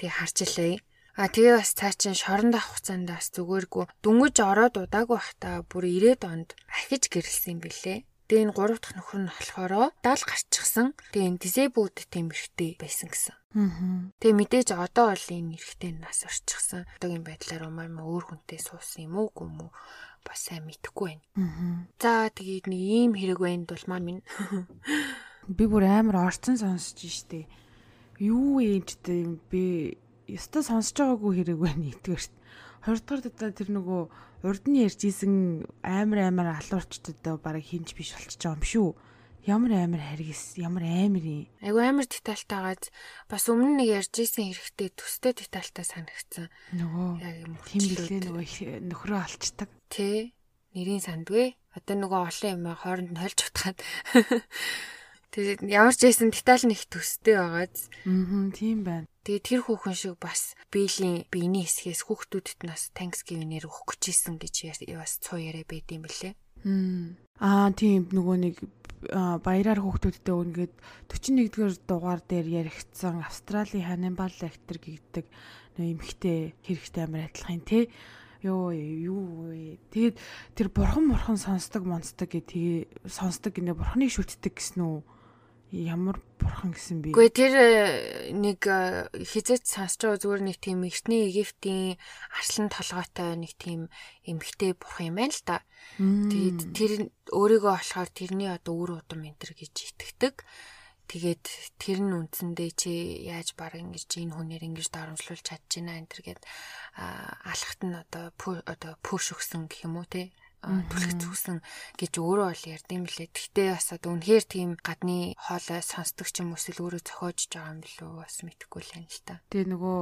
тэг харчлаа. А тэгээ бас цаа чин шоронд авах хугацаанд бас зүгээргүй дүнгэж ороод удаагүй бахта бүр 90-ад онд ахиж гэрэлсэн юм билээ. Тэгээ энэ гурав дахь нөхөр нь болохоор 70 гарчихсан. Тэгээ энэ disabled тийм эрхтэй байсан гэсэн. Тэгээ мэдээж одоо бол энэ эрхтэй нас орчихсан. Одоогийн байдлаар умаар ма өөр хүнтэй суусан юм уу гүм үү? бас сайн мэдэхгүй байна. Аа. За тэгээд нэг ийм хэрэг байна дулмаа минь. Би бүр амар орцсон сонсож штэ. Юу ээжтэй юм бэ? Яста сонсож байгаагүй хэрэг байна нэгдүгээрт. Хоёрдугаар дата тэр нөгөө урд нь ярьж исэн амар амар алуурчдад бараг хинж биш болчихж байгаа юм шүү. Ямар амар харгис, ямар амар юм. Айгу амар детальтайгаад бас өмнө нэг ярьж исэн хэрэгтэй төстэй детальтай санагдсан. Нөгөө Яг юм тийм лээ нөгөө нөхрөө алчдаг. Тэ нэрийн сандгүй. Одоо нөгөө олон юм хооронд нь хольж утгаад. Тэгээд ямар ч байсан деталь их төстэй байгааз. Аа, тийм байна. Тэгээд тэр хүүхэн шиг бас биелийн биений хэсгээс хүүхдүүдэд нас Thanksgiving-ээр өгөх гэж исэн гэж бас цуу яриа байд юм бэлээ. Аа, тийм нөгөө нэг баяраар хүүхдүүдтэй үнгээд 41-р дугаар дээр яригдсан Австралийн Hannibal Lecter гэдэг нөө эмхтэй хэрэгтэй амар адилхан тий. Йоо юу вэ? Тэгээд тэр бурхан бурхан сонсдог монстог гэ тэгээ сонсдог гинэ бурханыг шүтдэг гэсэн үү? Ямар бурхан гэсэн бэ? Гэхдээ тэр э, нэг э, хизээч сонсч байгаа зүгээр нэг тийм эртний Египтийн арслан толгойтой нэг тийм эмхтэй бурхан юм байна л да. Тэгээд тэр өөрийгөө болохоор тэрний одоо үр удам энэ төр гэж итгэдэг. Тэгээд тэр нь үндсэндээ чи яаж баг ингэж энэ хүнээр ингэж дарамжлуулж чадж байна энэ төр гэд алхахт нь одоо одоо пүш өгсөн гэх юм уу те түлхэж зүгсэн гэж өөрөө бол ярьдсан мөлий. Гэхдээ бас одоо үнэхээр тийм гадны хоолой сонсдог ч юм уу эсвэл өөрөө зохиож байгаа юм билүү бас мэдэхгүй л юм л та. Тэгээ нөгөө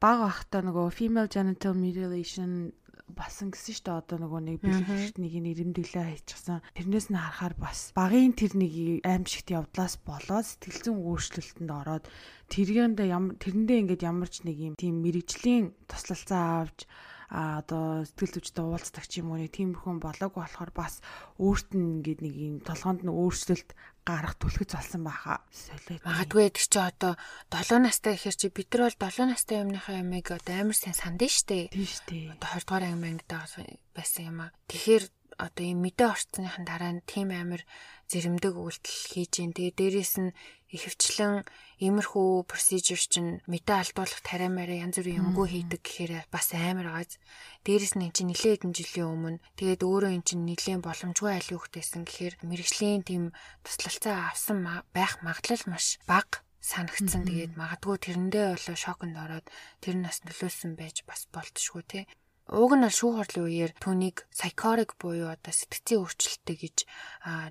баг ахта нөгөө female genital mutilation басан гэсэн шүү дээ одоо нөгөө нэг бэлгэшт нэг нэрэмдэглээ хийчихсан. Тэрнээс нь харахаар бас багын тэр нэг аимшигт явдлаас болоод сэтгэл зүйн өөрчлөлтөнд ороод тэргэндээ ямар тэрэндээ ингээд ямар ч нэг юм тийм мэрэгжлийн туслалцаа авч а одоо сэтгэл зүйчтэй уулздаг ч юм уу нэг тиймэрхүү болоогүй болохоор бас өөрт нь ингээд нэг юм толгоонд нь өөрчлөлт гарах түлхэж болсон байхаа. Солиод. Магадгүй тэр чи одоо 7 настай гэхэр чи бид нар бол 7 настай юмныхаа ямыг одоо амар сайн сандсан штэ. Тийм штэ. Одоо 20 дугаар анги мангид байсан юм а. Тэгэхээр одоо ийм мэдээ орцсныхан дараа нь тийм амар зэрэмдэг үйлдэл хийж гин. Тэгээ дээрэс нь ихэвчлэн иймэрхүү процедур чинь мэдээ алдуулах тариамаараа янз бүрийн юмгүй хийдэг гэхээр бас амар газ. Дээрэс нь эн чинь нэлээд хэдэн жилийн өмнө тэгээд өөрөө эн чинь нэлээд боломжгүй айл хүүхдээсэн гэхээр мэрэгжлийн тийм туслалцаа авсан байх магадлал маш бага санагдсан. Тэгээд магадгүй тэрэндээ болоо шоконд ороод тэр нас нөлөөсөн байж бас болтшгүй тий. Уг нь шүүх хурлын үеэр түүнийг psychotic буюу одоо сэтгцийн өөрчлөлттэй гэж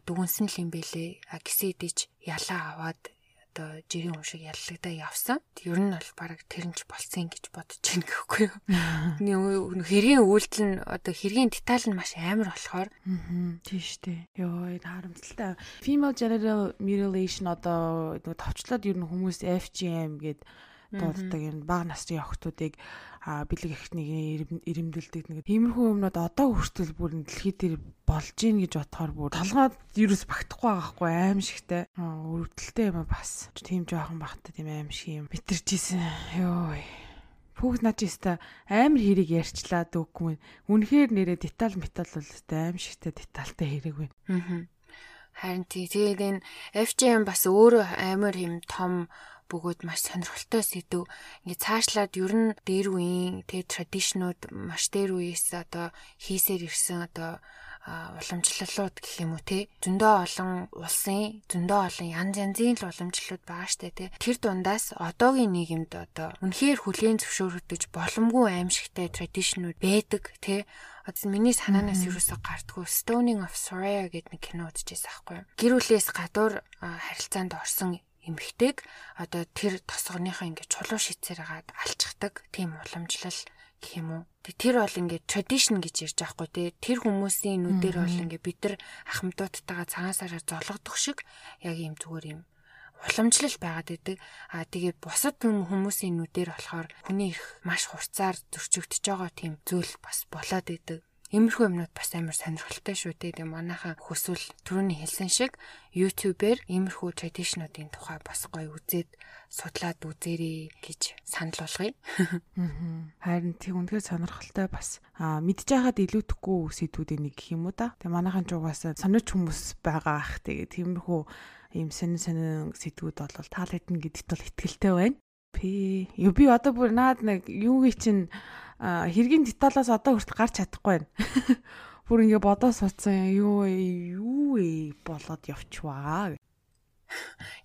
дүгнсэн л юм бэлээ. Гисэн идэж ялаа аваад одоо жирийн юм шиг яллагдаа явсан. Ер нь бол баг тэрнч болцсон гэж бодож байна гэхгүй юу. Хэргийн үйлдэл нь одоо хэргийн деталь нь маш амар болохоор. Тийм штэ. Йоо харамсалтай. Female genital mutilation одоо нөгөө товчлоод ер нь хүмүүс FGM гэдэг дууддаг юм бага насны охтуудыг бэлэг ихтнийг ирэмдэлдэг нэг тиймэрхүү юмнууд одоо хүртэл бүр дэлхий дээр болж гин гэж бодохоор бүр толгойд ерөөс багтахгүй байгаа хгүй аим шигтэй өрөвдөлтэй юм бас тийм жоохон багтаа тийм аим шиг юм битэрчээсэн ёо Хүүхд наач яста амар хэрэг ярьчлаа дүүггүй. Үнэхээр нэрээ деталь метал бол аим шигтэй детальтай хэрэг байна. Аа. Харин тий тэгээд энэ FGM бас өөрөө амар юм том бөгөөд маш сонирхолтой сэдв. Ингээ цаашлаад ер нь дээр үеийн тэг традишнууд маш дээр үеэс одоо хийсээр ирсэн одоо уламжлалууд гэх юм уу те зөндөө олон улсын зөндөө олон янз янзын л уламжлалууд байгаа штэ те тэр дундаас одоогийн нийгэмд одоо үнэхээр хүлээн зөвшөөрөгдөж боломгүй аимшигтай традишнууд байдаг те Одоо миний санаанаас юусоо гардггүй Stoning of Soraya гэдэг нэг кино үзчихсэн аахгүй. Гэр бүлээс гадуур харилцаанд орсон эмэгтэйг одоо тэр тосгоныхоо ингээд чулуу шийцээр гаад алчдаг тийм уламжлал гэх юм уу. Тэр бол ингээд tradition гэж ярьж байхгүй те. Тэр хүмүүсийн нүдээр бол ингээд бид нар ахмадуудтайгаа цагаансаараа зологдох шиг яг юм зүгээр юм уламжлал байгаад идэг. Аа тэгээ бусад хүмүүсийн нүдээр болохоор хүний их маш хурцаар зөрчигдөж байгаа тийм зүйл бас болоод идэг. Иймэрхүү юмнууд бас амар сонирхолтой шүү дээ. Тэгээ манайхаа хүсвэл түрүүний хэлсэн шиг YouTube-ээр иймэрхүү tradition-уудын тухай бас гоё үзээд судлаад үзээрэй гэж санал болгоё. Харин тийм үнэхээр сонирхолтой бас аа мэдж байгаад илүүдэхгүй сэдвүүдийн нэг гэх юм уу да. Тэгээ манайхан ч угаасаа сонирч хүмүүс байгаа ах. Тэгээ тиймэрхүү ийм сонин сонин сэдвүүд бол таалагдана гэдэгт бол ихтгэлтэй байна. Пи. Юу би одоо бүр наад нэг юугийн чинь хэргийн деталаас одоо хүртэл гарч чадахгүй байна. Бүр ингээ бодоо суудсан юу юу болоод явчваа.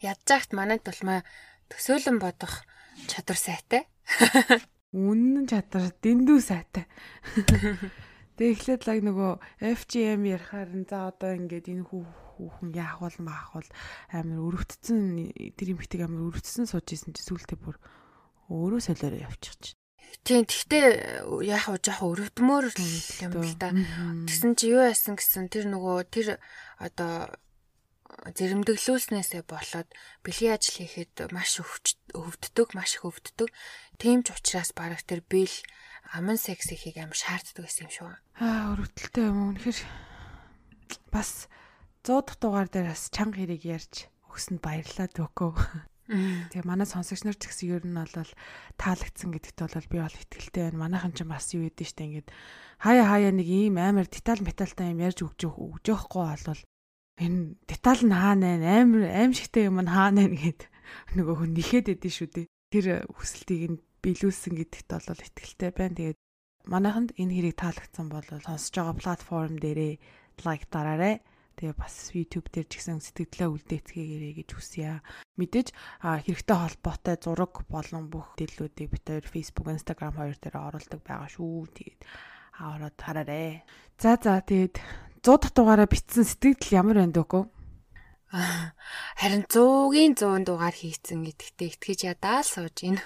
Ядзаагт манайд тулмаа төсөөлөн бодох чадвар сайтай. Үнэн чадвар дэндүү сайтай. Тэгээ эхлээд лаг нөгөө FGM ярихаар за одоо ингээд энэ хүү хүүхэн яах бол маах бол амар өрөвдсөн тэр юм хитэг амар өрөвдсөн сууж исэн чи сүултээ бүр өөрөө солиороо явчих чинь. Тийм тэгтээ яах вэ жоохон өрөвдмөр юм л да. Тэгсэн чи юу яасан гэсэн тэр нөгөө тэр одоо зэрэмдэглүүлснээсээ болоод бэлгийн ажил хийхэд маш өвддөг, маш их өвддөг. Тийм ч учраас бараг тэр бэл аман секс хийхийг амар шаарддаг гэсэн юм шүү. Аа өрөвдөлтэй юм үнэхэр бас 100 дахь дугаар дээр бас чанга хэрэг ярьж өгсөнд баярлалаа дөөкөө. Тэгээ манай сонсогч нар ч гэсэн ер нь бол таалагдсан гэдэгт бол би бол итгэлтэй байна. Манайхан ч бас юу гэдэг штэ ингээд хаяа хаяа нэг ийм амар деталь металтай юм ярьж өгч өгж өгөхгүй бол энэ деталь нь хаана вэ? Амар аимшигтэй юм нь хаана вэ гэд нөгөө хүн нэхэд өгдөн шүү дээ. Тэр хүсэлтийг нь биелүүлсэн гэдэгт бол итгэлтэй байна. Тэгээд манайханд энэ хэрэг таалагдсан бол сонсож байгаа платформ дээрээ лайк дараарай. Тэгээ бас YouTube дээр ч гэсэн сэтгэлдээ үлдээцгээгээрэй гэж хүсье. Мэдээж хэрэгтэй холбоотой зураг болон бүх дэлгүүдийг бид хоёр Facebook, Instagram хоёр дээр оруулдаг байгаа шүү. Тэгээд аваад хараарэ. За за тэгээд 100 дахь дугаараа битсэн сэтгэл ямар байна дөөкөө? Харин 100-ийн 100 дугаар хийцэн гэдэгтээ итгэж ядаа л сууж ийн.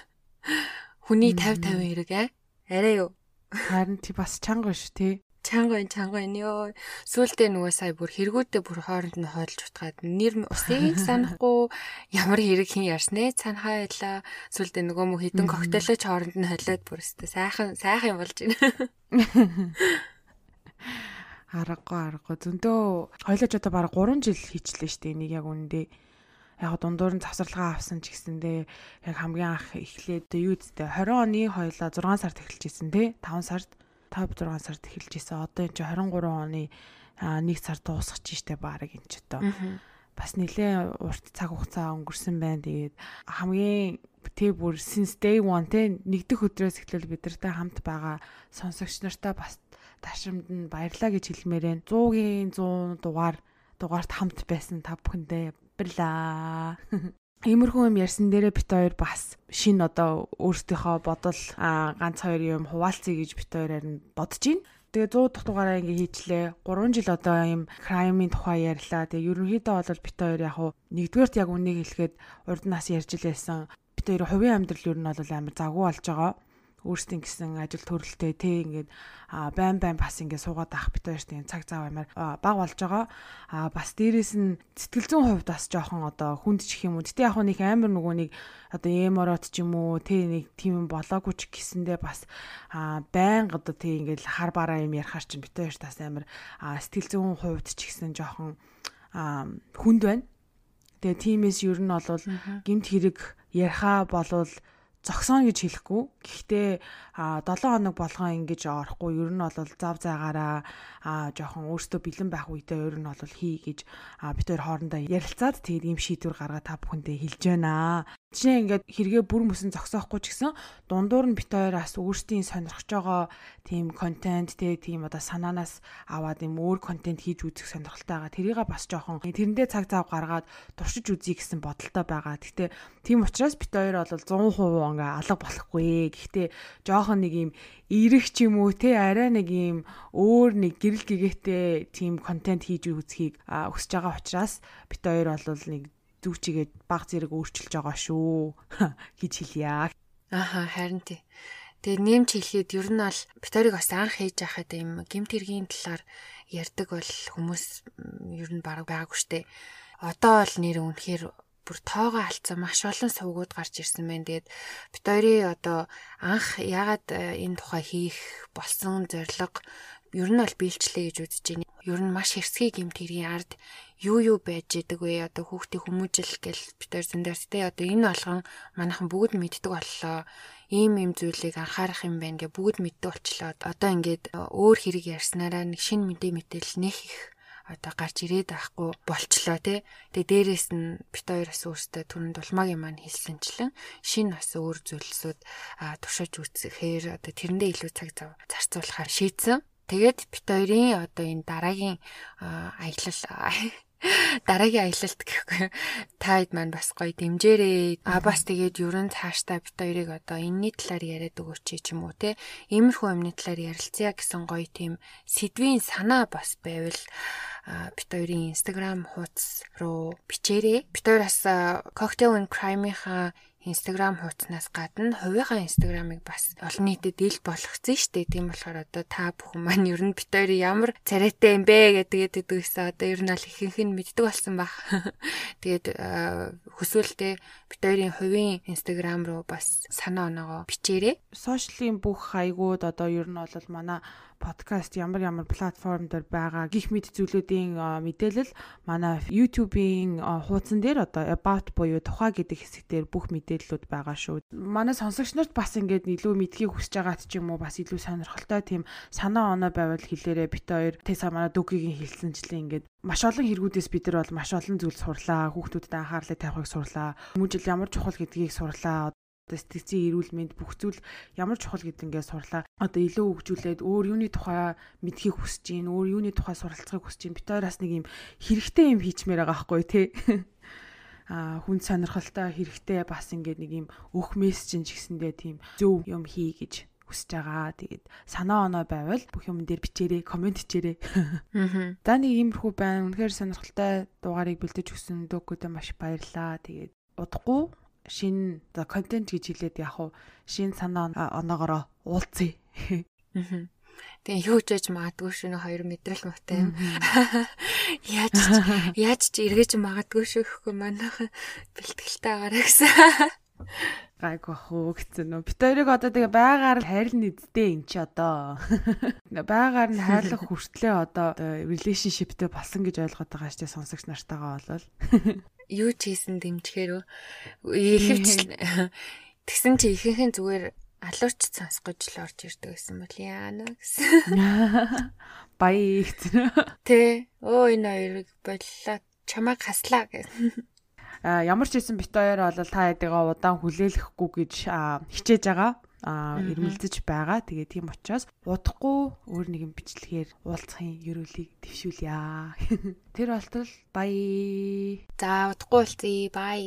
Хүний 50 50 хэрэг аа. Арай юу? Харин тий бас чанга шүү тий. Чанга энэ чанга энэ ёо. Сүултээ нөгөө сая бүр хэрэгүүдээ бүр хооронд нь хойлж утгаад нэр усыг санахгүй ямар хэрэг хин ярьснэ цанхаа байла. Сүултээ нөгөө мө хідэн коктейлч хооронд нь холиод бүр өстэй сайхан сайхан болж байна. аргагүй аргагүй. Зөндөө хоёлоо ч одоо баг 3 жил хийчлээ штэ. Энийг яг үндэ яг дундуур нь завсарлагаа авсан ч гэсэндээ яг хамгийн анх эхлээд юу үсттэй 20 оны хоёлаа 6 сард эхэлж исэн те. 5 сард 5 6 сард эхэлж исэн. Одоо энэ чи 23 оны 1 сард дуусах ч штэ баг энэ ч одоо. Бас нэлээ урт цаг хугацаа өнгөрсөн байна. Тэгээд хамгийн тэг бүр since day one те нэгдүх өдрөөс эхлээл бид нартай хамт байгаа сонсогч нартай бас ташрамд нь баярлаа гэж хэлмээрэн 100-гийн 100 дугаар дугаарт хамт байсан та бүхэндээ баярлаа. Иймэрхүү юм ярьсан дээрээ бит хоёр бас шин одоо өөрсдийнхөө бодол ганц хоёр юм хуваалцъя гэж бит хоёр харин бодож байна. Тэгээ 100 дахь дугаараа ингээ хийчлээ. 3 жил одоо юм crime-ийн тухай ярьлаа. Тэгээ ерөнхийдөө бол бит хоёр яг уу нэгдүгээрт яг үнийг хэлэхэд урд нас ярьж лээсэн. Бит хоёр хувийн амьдрал ер нь бол амар завгүй болж байгаа өөрсдийн гэсэн ажил төрөлтэй те ингээд байн байн бас ингээд суугаад ах бит байж тийм цаг зав амар баг болж байгаа. А бас дээрэс нь сэтгэл зүйн хувьд бас жоохон одоо хүнд чих юм уу. Гэтэ яг нэг амар нөгөө нэг одоо эморот ч юм уу те нэг тийм болоогүй ч гэсэндээ бас а байнга одоо тий ингээд хар бараа юм ярахаар чинь бит байж тас амар сэтгэл зүйн хувьд ч гэсэн жоохон хүнд байна. Тэгээ тиймээс ер нь бол гимт хэрэг яриха болвол зогсооно гэж хэлэхгүй. Гэхдээ 7 хоног болгоо ингэж орохгүй. Ер нь бол зав заагаараа жоохон өөртөө бэлэн байх үедээ ер нь бол хий гэж бид хоёр хоорондоо ярилцаад тэгээд ийм шийдвэр гаргаад та бүхэндээ хэлж байна. Жишээ ингээд хэрэгээ бүр мөсөн зогсоохгүй ч гэсэн дундуур нь бит хоёроос өөрсдийн сонирхож байгаа тийм контент те тийм одоо санаанаас аваад юм өөр контент хийж үзэх сонирхолтой байгаа. Тэрийг бас жоохон тэрэндээ цаг зав гаргаад туршиж үзье гэсэн бодолтой байгаа. Гэхдээ тийм учраас бит хоёр бол 100% ингээ алга болохгүй. Гэхдээ жоохон нэг юм ирэх ч юм уу те арай нэг юм өөр нэг гэрэл гэгээтэй тийм контент хийж үзхийг өсөж байгаа учраас бит хоёр бол нэг зүүчигээд баг зэрэг өөрчилж байгаа шүү гэж хэлье. Аха харин тий. Тэгээ нэмж хэлэхэд ер нь бол Викториг бас анх хийж байхад юм гимт хэргийн талаар ярьдаг бол хүмүүс ер нь баг байгаагүй штэ. Одоо бол нэр үнэхээр бүр тоогоо алдсан маш олон сувгууд гарч ирсэн байна. Тэгээд хоёрын одоо анх яагаад э, энэ тухай хийх болсон зорилго ер нь бол биелчлээ гэж үзэж байна. Ер нь маш хэрсгий гэмт хэргийн ард юу юу байж идэг вэ? Одоо хүүхдийн хүмүүжил гэл битэр зөндөртэй одоо энэ болгон манайхан бүгд мэддэг боллоо. Ийм ийм зүйлийг анхаарах юм байна гэ бүгд мэддэг болчлоо. Одоо ингээд э, өөр хэрэг ярьснараа нэг шин мэдээ мэдээл нэх их одоо гарч ирээд байхгүй болчлоо тий. Тэгээ дээрэс нь бит хоёр бас өөртөө түрүүнд улмаагийн маань хэлсэнчлэн шин бас өөр зүйлсүүд туршиж үзэхээр одоо тэрэндээ илүү цаг зав зарцуулахаар шийдсэн. Тэгээд бит хоёрын одоо энэ дараагийн аялал дараагийн аялалт гэхгүй. Таад маань бас гоё дэмжээрээ а бас тэгээд ерөн цааштай бит хоёрыг одоо энэний талаар яриад өгөөч ч юм уу те. Иймэрхүү юмны талаар ярилцъя гэсэн гоё тийм сэдвийн санаа бас байвал бит хоёрын инстаграм хуудас руу бичээрэй. Бит хоёроос cocktail and crime-ийнхаа Instagram хуудаснаас гадна хувийнхаа Instagram-ыг бас олон нийтэд ил болгоцсон шүү дээ. Тийм болохоор одоо та бүхэн маань ер нь бит хоёр ямар царайтай юм бэ гэдэг гэдэгсээ одоо ер нь аль ихэнх нь мэддэг болсон баг. Тэгээд хүсвэл тэ бит хоёрын хувийн Instagram руу бас санаа оноогоо бичээрэй. Сошиалын бүх хаягууд одоо ер нь бол манай подкаст ямар ямар платформ дээр байгаа гих мэд зүйлүүдийн мэдээлэл манай YouTube-ийн хуудсан дээр одоо about буюу тухай гэдэг хэсэг дээр бүх мэдээллүүд байгаа шүү. Манай сонсогч нарт бас ингээд илүү мэдхийг хүсэж байгаад ч юм уу бас илүү сонирхолтой тийм санаа оноо байвал хэлээрээ бит хоёр тэса манай дүгийн хэлсэнчлэн ингээд маш олон хэрэгүүдээс бид нар бол маш олон зүйл сурлаа. Хүүхдүүдэд анхаарлыг тавихыг сурлаа. Хүмүүжил ямар чухал гэдгийг сурлаа сэтгцийн эрүүл мэнд бүх зүйл ямар чухал гэдгээ сурлаа. Одоо илүү хөгжүүлээд өөр юуны тухай мэдхийг хүсэж гин, өөр юуны тухай суралцахыг хүсэж гин. Бид хоёроос нэг юм хэрэгтэй юм хийчмээр байгаа хгүй тий. а хүн сонирхолтой хэрэгтэй бас ингээд нэг юм өөх мессеж ч гэсэндээ тийм зөв юм хий гэж хүсэж байгаа. Тэгээд санаа оноо байвал бүх юм дээр бичээрэй, комент хийчээрэй. Аа. За нэг иймэрхүү байна. Үнэхээр сонирхолтой дугаарыг бэлдэж өгсөн дөгөөдөө маш баярлалаа. Тэгээд удахгүй шин за контент гэж хэлээд яг уу шин санаа оноогоороо уулзъя. Тэгээ юу ч яж магадгүй шүү нэ хоёр мэдрэл мөтэй. Яаж яаж ч эргэж магадгүй шүү гэхгүй манайхан бэлтгэлтэй агаараа гэсэн. Гайг бах уу гэсэн нөө. Бид хоёрыг одоо тэгээ байгаар хайрлна эдтэй эн чи одоо. Байгаар нь хайрлах хүртлээ одоо relationshipтэй болсон гэж ойлгоод байгаа штэ сонсогч нартайгаа болол юу ч хийсэн дэмжихээр ихэвч тэгсэн чи ихэнхэн зүгээр алуурч сонсгож л орж ирдэг гэсэн бол яана гэсэн. Баяа гэсэн. Тэ. Өө энэ хоёрыг боллоо чамайг хаслаа гэсэн. А ямар ч хэлсэн бит хоёр бол та хэдийгээ удаан хүлээлгэхгүй гэж хичээж байгаа а ирмэлзэж байгаа. Тэгээ тийм учраас удахгүй өөр нэгэн бичлэгээр уулзахын ерөөлийг дэвшүүлье. Тэр болтол бай. За удахгүй уулзъя. Бай.